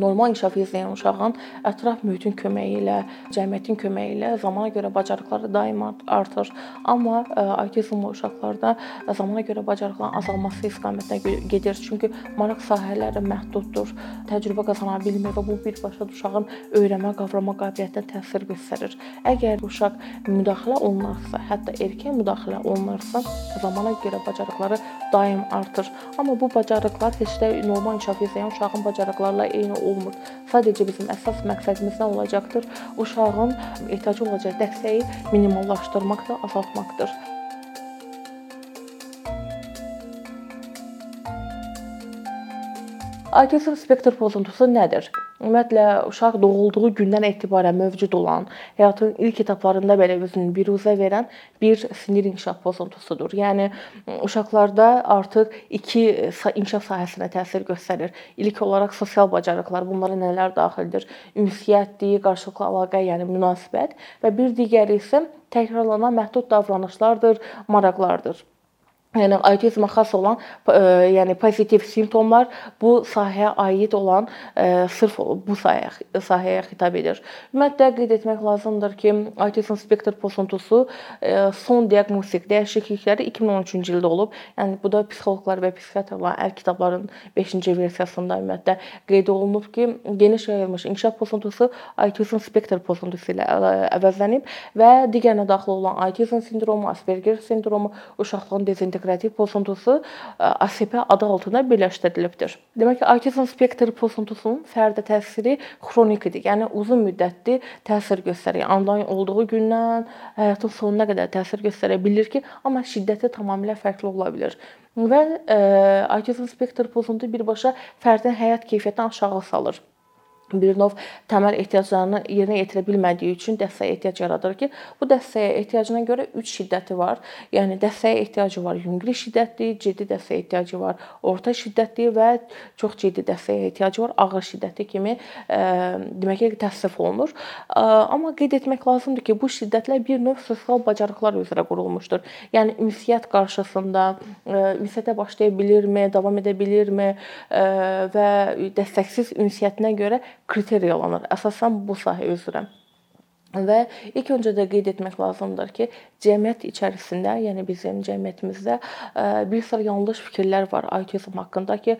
normal inkişaf izləyən uşağın ətraf mühitin köməyi ilə, cəmiyyətin köməyi ilə zamana görə bacarıqları daim artır. Amma autizmli uşaqlarda zamana görə bacarıqların azalması istiqamətinə gedir. Çünki maraq sahələri məhduddur, təcrübə qazana bilmir və bu birbaşa uşağın öyrənmə, qavrama qabiliyyətinə təsir göstərir. Əgər uşaq müdaxilə olunarsa, hətta erkən müdaxilə olunarsa, zamana görə bacarıqları daim artır. Amma bu bacarıqlar heç də normal inkişaf izləyən uşağın bacarıqlarla eyni olmur. Sadəcə bizim əsas məqsədimiz nə olacaqdır? Uşağın ehtiyacı olacaq dəstəyi minimallaşdırmaqdır, azaltmaqdır. Autizm spektr pozuntusu nədir? Ümumiyyətlə uşaq doğulduğu gündən etibarən mövcud olan, həyatın ilk etaplarında belə özünü biruzə verən bir sinir inkişaf pozuntusudur. Yəni uşaqlarda artıq iki inkişaf sahəsinə təsir göstərir. İlk olaraq sosial bacarıqlar, bunlara nələr daxildir? Ünsiyyətdir, qarşılıqlı əlaqə, yəni münasibət və bir digəri isə təkrarlanan məhdud davranışlardır, maraqlardır. Yəni autizmə xas olan, e, yəni pozitiv simptomlar bu sahəyə aid olan e, sırf bu sahəyə sahəyə xitab edir. Ümumiyyətlə qeyd etmək lazımdır ki, autizm spektr pozuntusu e, son diaqnostik dəyişiklikləri 2013-cü ildə olub. Yəni bu da psixoloqlar və psixiatrların əl kitablarının 5-ci versiyasında ümumiyyətlə qeyd olunub ki, geniş yayılmış inkişaf pozuntusu autizm spektr pozuntusu ilə əvəzlənib və digərinə daxil olan autizm sindromu, Asperger sindromu, uşaqlığın dezinteqrasiya inteqrativ pozuntusu ASP adı altında birləşdirilibdir. Demək ki, autizm spektr pozuntusunun fərdə təsiri xronikdir. Yəni uzun müddətli təsir göstərir. Ondan olduğu gündən həyatın sonuna qədər təsir göstərə bilər ki, amma şiddəti tamamilə fərqli ola bilər. Və autizm spektr pozuntusu birbaşa fərdin həyat keyfiyyətini aşağı salır bir növ təməl ehtiyaclarını yerinə yetirə bilmədiyi üçün dəstəyə ehtiyac yaradır ki, bu dəstəyə ehtiyacına görə 3 şiddəti var. Yəni dəstəyə ehtiyacı var yüngül şiddətli, ciddi dəstəyə ehtiyacı var, orta şiddətli və çox ciddi dəstəyə ehtiyacı var, ağır şiddətli kimi ə, demək ki, təsnif olunur. Ə, amma qeyd etmək lazımdır ki, bu şiddətlər bir növ sosial bacarıqlar üzrə qurulmuşdur. Yəni ünsiyyət qarşısında ə, ünsiyyətə başlaya bilirmi, davam edə bilirmi ə, və dəstəksiz ünsiyyətinə görə kriteriyalanır. Əsasən bu sahə üzrə. Və ilk öncə də qeyd etmək lazımdır ki, cəmiyyət içərisində, yəni bizim cəmiyyətimizdə bir sıra yanlış fikirlər var autizm haqqında ki,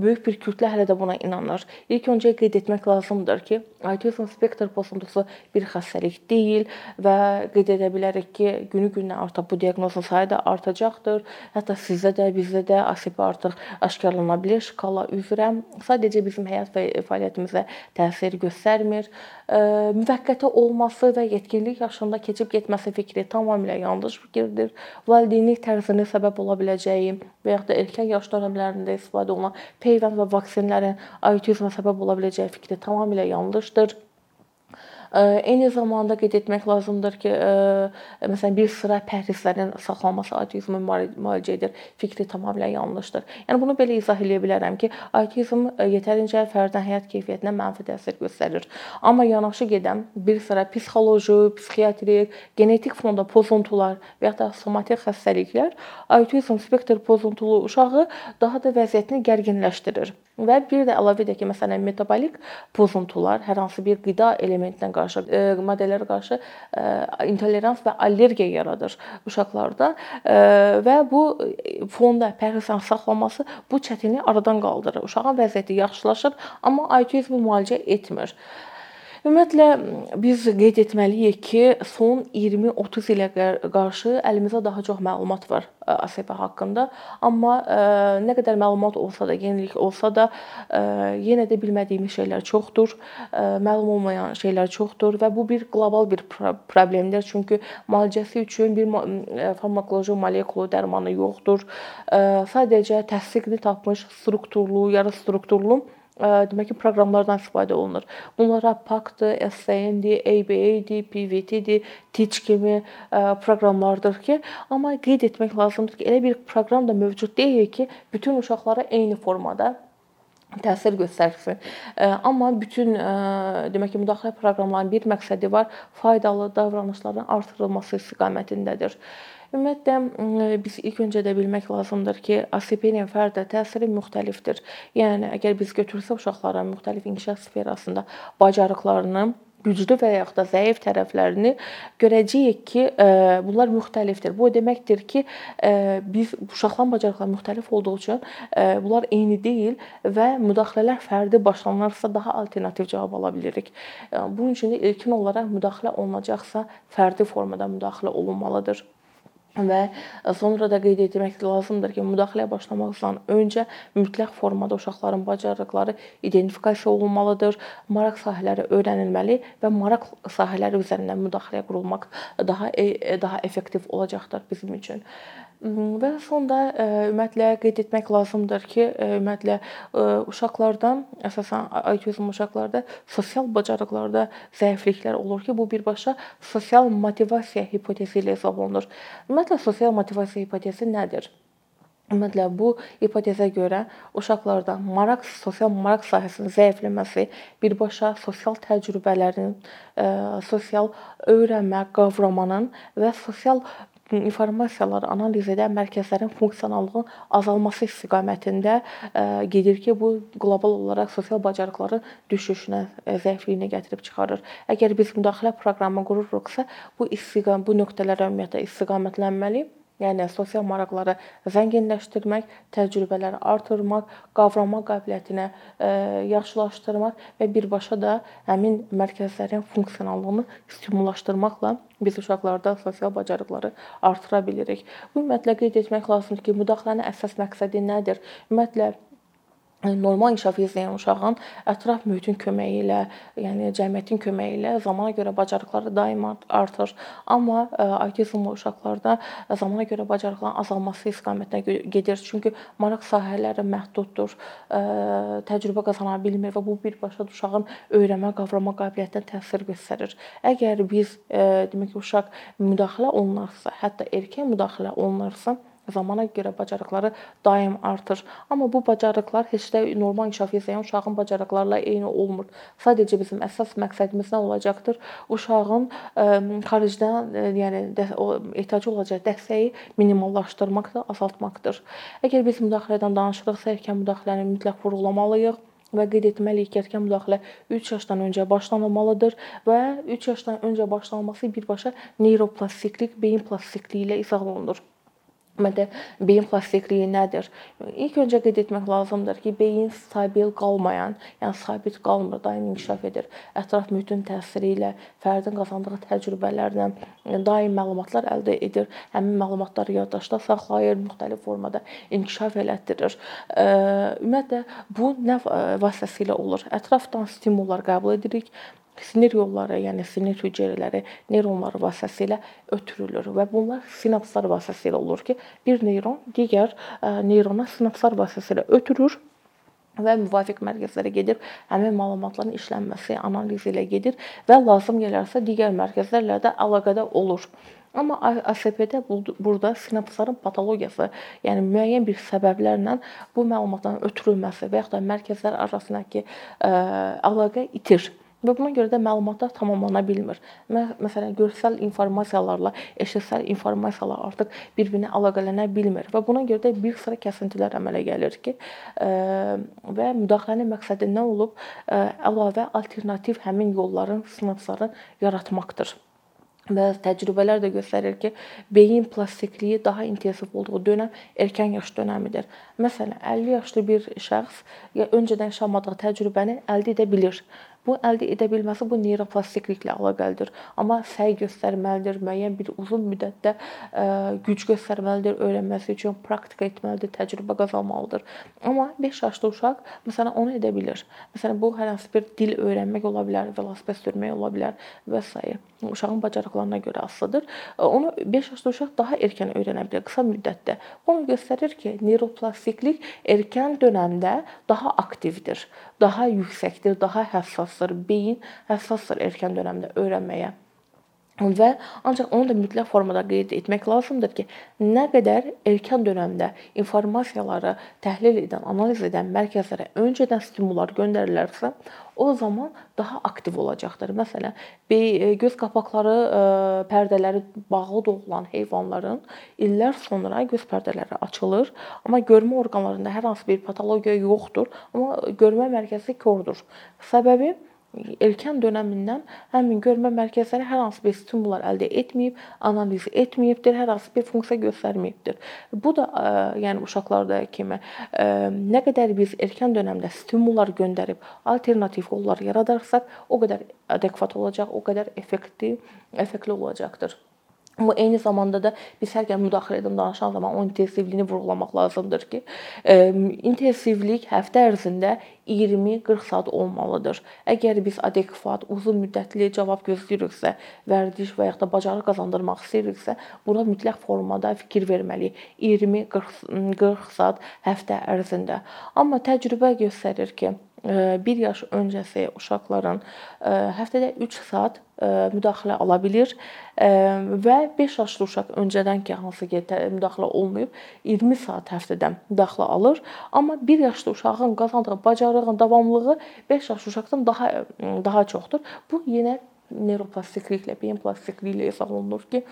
böyük bir kütlə hələ də buna inanır. İlk öncə qeyd etmək lazımdır ki, autizm spektr pozuntusu bir xəstəlik deyil və qeyd edə bilərik ki, günü-gündən artıq bu diaqnozun sayı da artacaqdır. Hətta sizdə də, bizdə də ASP artıq aşkarlana bilər şkala üzrə. Sadəcə bizim həyat və fəaliyyətimizə təsir göstərmir. Müvəqqəti olmaz olması və yetkinlik yaşında keçib getməsi fikri tamamilə yanlış fikirdir. Valideynlik tərzinin səbəb ola biləcəyi və ya da erkən yaş dövrlərində istifadə olunan peyvənd və vaksinlərin autizmə səbəb ola biləcəyi fikri tamamilə yanlışdır. Eyni zamanda qeyd etmək lazımdır ki, məsələn bir sıra pəhrizlərin saxlanması autizmi müalicə edir. Fikri tamamilə yanlışdır. Yəni bunu belə izah edə bilərəm ki, autizm yetərincə fərdin həyat keyfiyyətinə mənfi təsir göstərir. Amma yanaşı gedən bir sıra psixoloji, psixiatrik, genetik fonda pozuntular və ya da somatik xəstəliklər autizm spektr pozuntulu uşağı daha da vəziyyətini gərginləşdirir. Və bir də əlavə edək ki, məsələn, metabolik pozuntular hər hansı bir qida elementinə qarşı, e, maddələrə qarşı e, intolerans və allergiya yaradır uşaqlarda e, və bu fonda pərhizin saxlanması bu çətinliyi aradan qaldırır. Uşağın vəziyyəti yaxşılaşır, amma autizm müalicə etmir. Ümumiyyətlə biz qeyd etməliyik ki, son 20-30 ilə qarşı əlimizdə daha çox məlumat var ASP haqqında. Amma nə qədər məlumat olsa da, yenilik olsa da, yenə də bilmədiyimiz şeylər çoxdur, məlum olmayan şeylər çoxdur və bu bir qlobal bir problemdir. Çünki müalicəsi üçün bir farmakoloji molekulu dərmanı yoxdur. Sadəcə təsdiqini tapmış strukturlu, yarı strukturlu demək ki, proqramlardan istifadə olunur. Bunlara PAC-dır, SCN-dir, ABA-dir, PVT-dir, Teach kimi proqramlardır ki, amma qeyd etmək lazımdır ki, elə bir proqram da mövcud deyil ki, bütün uşaqlara eyni formada təsir göstərsin. Amma bütün demək ki, müdaxilə proqramlarının bir məqsədi var, faydalı davranışların artırılması istiqamətindədir. Ümumiyyətlə biz ilk öncə də bilmək lazımdır ki, ASP-nin fərdə təsiri müxtəlifdir. Yəni əgər biz götürsək uşaqların müxtəlif inkişaf sferasında bacarıqlarını güclü və yaxud da zəif tərəflərini görəcəyik ki, bunlar müxtəlifdir. Bu deməkdir ki, biz uşaqların bacarıqları müxtəlif olduğu üçün bunlar eyni deyil və müdaxilələr fərdi başlanarsa daha alternativ cavab ala bilirik. Bunun üçün də ilkin olaraq müdaxilə olunacaqsa, fərdi formada müdaxilə olunmalıdır. Və sonra da qeyd etmək lazımdır ki, müdaxiləyə başlamazdan öncə mütləq formada uşaqların bacarıqları identifikasiya olunmalıdır, maraq sahələri öyrənilməli və maraq sahələri üzərindən müdaxilə qurulmaq daha e, daha effektiv olacaqdır bizim üçün. Və sonda e, ümumiyyətlə qeyd etmək lazımdır ki, e, ümumiyyətlə e, uşaqlarda, əsasən autizm uşaqlarda sosial bacarıqlarda zəifliklər olur ki, bu birbaşa sosial motivasiya hipotezi ilə hesab olunur. Ümumiyyətlə sosial motivasiya hipotezi nədir? Ümumiyyətlə bu hipotezə görə uşaqlarda maraq, sosial maraq sahəsinin zəifləməsi birbaşa sosial təcrübələrin, sosial öyrənmə, qavramanın və sosial informasiyaları analiz edən mərkəzlərin funksionallığının azalması istiqamətində e, gedir ki, bu qlobal olaraq sosial bacarıqların düşüşünə, e, zəifliyinə gətirib çıxarır. Əgər biz müdaxilə proqramı qururuqsa, bu istiqam bu nöqtələrə ümumiyyətlə istiqamətlənməli Yəni sosial maraqları zənginləşdirmək, təcrübələri artırmaq, qavrama qabiliyyətini e, yaxşılaşdırmaq və birbaşa da həmin mərkəzlərin funksionallığını stimullaşdırmaqla biz uşaqlarda sosial bacarıqları artıra bilirik. Bu ümumiyyətlə qeyd etmək lazımdır ki, müdaxilənin əsas məqsədi nədir? Ümumiyyətlə normal inkişaf izləyən uşağın ətraf mühitin köməyi ilə, yəni cəmiyyətin köməyi ilə zamana görə bacarıqları daim artır. Amma e, autizmli uşaqlarda zamana görə bacarıqların azalması istiqamətinə gedir. Çünki maraq sahələri məhduddur, e, təcrübə qazana bilmir və bu birbaşa uşağın öyrənmə, qavrama qabiliyyətinə təsir göstərir. Əgər biz e, demək ki, uşaq müdaxilə olunarsa, hətta erkən müdaxilə olunarsa, zamana görə bacarıqları daim artır. Amma bu bacarıqlar heç də normal inkişaf izləyən uşağın bacarıqlarla eyni olmur. Sadəcə bizim əsas məqsədimiz nə olacaqdır? Uşağın ə, xaricdən ə, yəni də, o ehtiyacı olacaq dəstəyi minimallaşdırmaqdır, azaltmaqdır. Əgər biz müdaxilədən danışırıqsa, erkən müdaxiləni mütləq vurğulamalıyıq və qeyd etməliyik ki, erkən müdaxilə 3 yaşdan öncə başlanılmalıdır və 3 yaşdan öncə başlanması birbaşa neuroplastiklik, beyin plastikliyi ilə izah olunur. Ümumiyyətlə beyin plastikliyi nədir? İlk öncə qeyd etmək lazımdır ki, beyin stabil qalmayan, yəni sabit qalmır, daim inkişaf edir. Ətraf mühitin təsiri ilə, fərdin qazandığı təcrübələrlə daim məlumatlar əldə edir. Həmin məlumatları yaddaşda saxlayır, müxtəlif formada inkişaf elətdirir. Ümumiyyətlə bu nə vasitəsilə olur? Ətrafdan stimullar qəbul edirik sinir yolları, yəni sinir hüceyrələri neyronlar vasitəsilə ötürülür və bunlar sinapslar vasitəsilə olur ki, bir neyron digər neyrona sinapslar vasitəsilə ötürür və müvafiq mərkəzlərə gedir. Həmin məlumatların işlənməsi, analizi ilə gedir və lazım gələrsə digər mərkəzlərlə də əlaqədə olur. Amma ASP-də burada sinapsların patologiyası, yəni müəyyən bir səbəblərlə bu məlumatların ötürülməsi və yaxud da mərkəzlər arasındakı ə, əlaqə itir. Və buna görə də məlumatlar tamamlana bilmir. Məsələn, görsəl informasiyalarla eşitsəl informasiyalar artıq bir-birinə əlaqələnə bilmir və buna görə də bir sıra kəsintilər əmələ gəlir ki, və müdaxilənin məqsədi nə olub? Əlavə alternativ həmin yolların, sinapsların yaratmaqdır. Və təcrübələr də göstərir ki, beyin plastikliyi daha intensiv olduğu dönəm erkən yaş dönəmidir. Məsələn, 50 yaşlı bir şəxs ya öncədən yaşamadığı təcrübəni əldə edə bilir. Bu əldə edə bilməsi bu neuroplastikliklə əlaqəlidir. Amma səy göstərməlidir, müəyyən bir uzun müddətdə ə, güc göstərməlidir, öyrənməsi üçün praktika etməlidir, təcrübə qazanmalıdır. Amma 5 yaşlı uşaq məsələn onu edə bilir. Məsələn bu hər hansı bir dil öyrənmək ola bilər, velosiped sürmək ola bilər və s. uşağın bacarıqlarına görə asılıdır. Onu 5 yaşlı uşaq daha erkən öyrənə bilər qısa müddətdə. Bu onu göstərir ki, neuroplastiklik erkən dövrdə daha aktivdir, daha yüksəkdir, daha həssas həssasdır, beyin həssasdır erkən dövrdə öyrənməyə. Və ancaq onu da mütləq formada qeyd etmək lazımdır ki, nə qədər erkən dövrdə informasiyaları təhlil edən, analiz edən mərkəzlərə öncədən stimullar göndərilərsə, o zaman daha aktiv olacaqdır. Məsələn, e, göz qapaqları e, pərdələri bağlı doğulan heyvanların illər sonra göz pərdələri açılır, amma görmə orqanlarında hər hansı bir patologiya yoxdur, amma görmə mərkəzi kordur. Səbəbi erkən dönəmindən həmin görmə mərkəzləri hər hansı bir stimullar əldə etməyib, analiz etməyibdir, hər hansı bir funksiya göstərməyibdir. Bu da ə, yəni uşaqlarda kimi ə, nə qədər biz erkən dönəmdə stimullar göndərib alternativ yollar yaradarsak, o qədər adekvat olacaq, o qədər effektiv, effektli olacaqdır. Amma eyni zamanda da biz hər gün müdaxilədən danışan zaman o intensivliyini vurğulamaq lazımdır ki, intensivlik həftə ərzində 20-40 saat olmalıdır. Əgər biz adekvat, uzun müddətli cavab gözləyiriksə, vərdiş və ya da bacarıq qazandırmaq istəyiriksə, buna mütləq formada fikir verməliyik. 20-40 saat həftə ərzində. Amma təcrübə göstərir ki, 1 yaş öncəsi uşaqların həftədə 3 saat müdaxilə ala bilir və 5 yaşlı uşaq öncədən ki, hansı ki müdaxilə olmayıb 20 saat həftədə müdaxilə alır. Amma 1 yaşlı uşağın qazandığı bacarığın davamlılığı 5 yaşlı uşaqdan daha daha çoxdur. Bu yenə neuroplastikliklə, beyin plastikliyi ilə izah olunur ki,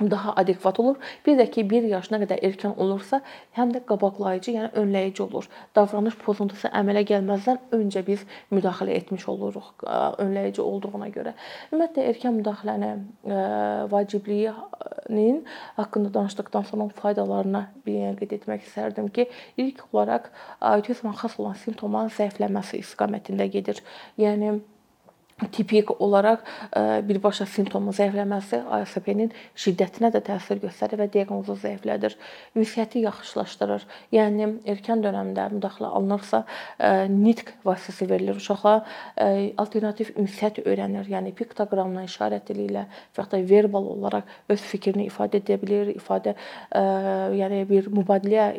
daha adekvat olur. Bir də ki, 1 yaş nə qədər erkən olursa, həm də qabaqlayıcı, yəni önləyici olur. Davranış pozuntusu əmələ gəlməzdən öncə biz müdaxilə etmiş oluruq, önləyici olduğuna görə. Ümumiyyətlə erkən müdaxilənin vacibliyinin haqqında danışdıqdan sonra faydalarına bir qeyd etmək istərdim ki, ilk olaraq autizmə xas olan simptomların zəifləməsi istiqamətində gedir. Yəni tipik olaraq birbaşa simptomun zəifləməsi ASP-nin şiddətinə də təsir göstərir və diaqnozu zəiflədir. Ünsiyyəti yaxşılaşdırır. Yəni erkən dövrdə müdaxilə alınırsa, nitq vasitəsi verilir uşağa, alternativ ünsiyyət öyrənir. Yəni piktoqramla, işarət dili ilə və ya da verbal olaraq öz fikrini ifadə edə bilir, ifadə yəni bir mübadilə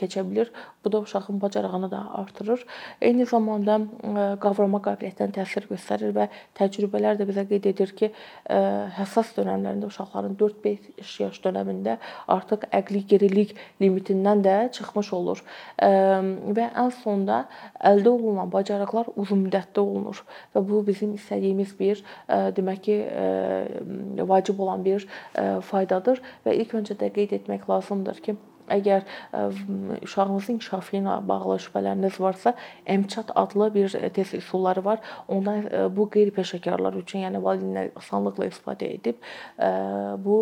keçə bilir. Bu da uşağın bacarığını da artırır. Eyni zamanda qavrama qabiliyyətinə təsir göstərir və və təcrübələr də bizə qeyd edir ki, həssas dövrlərində uşaqların 4-5 yaş dövründə artıq əqli gerilik limitindən də çıxmış olur. Və ən sonda əldə olunan bacarıqlar uzunmüddətli olunur və bu bizim istədiyimiz bir demək ki, vacib olan bir faydadır və ilk öncə də qeyd etmək lazımdır ki, Əgər uşağınızın inkişafı ilə bağlı şübhələriniz varsa, MÇAT adlı bir test üsulları var. Ondan bu qeyri-peşəkarlar üçün, yəni valideynlər asanlıqla istifadə edib bu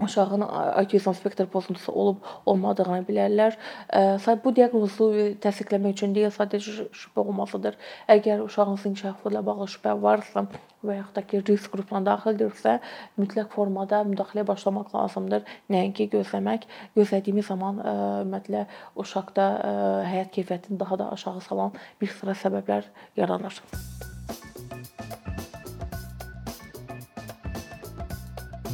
uşağın autizm spektr pozuntusu olub olmadığını bilərlər. Bu diaqnozu təsdiqləmək üçün deyil, sadəcə şübhə olmasıdır. Əgər uşağınızın inkişafı ilə bağlı şübhə varsa və yaxud da ki, risk qrupuna daxildirsə, mütləq formada müdaxiləyə başlamaq lazımdır. Nəinki gözləmək. Gözlədiyimiz zaman ümumiyyətlə uşaqda həyat keyfiyyətini daha da aşağı salan bir sıra səbəblər yaranır.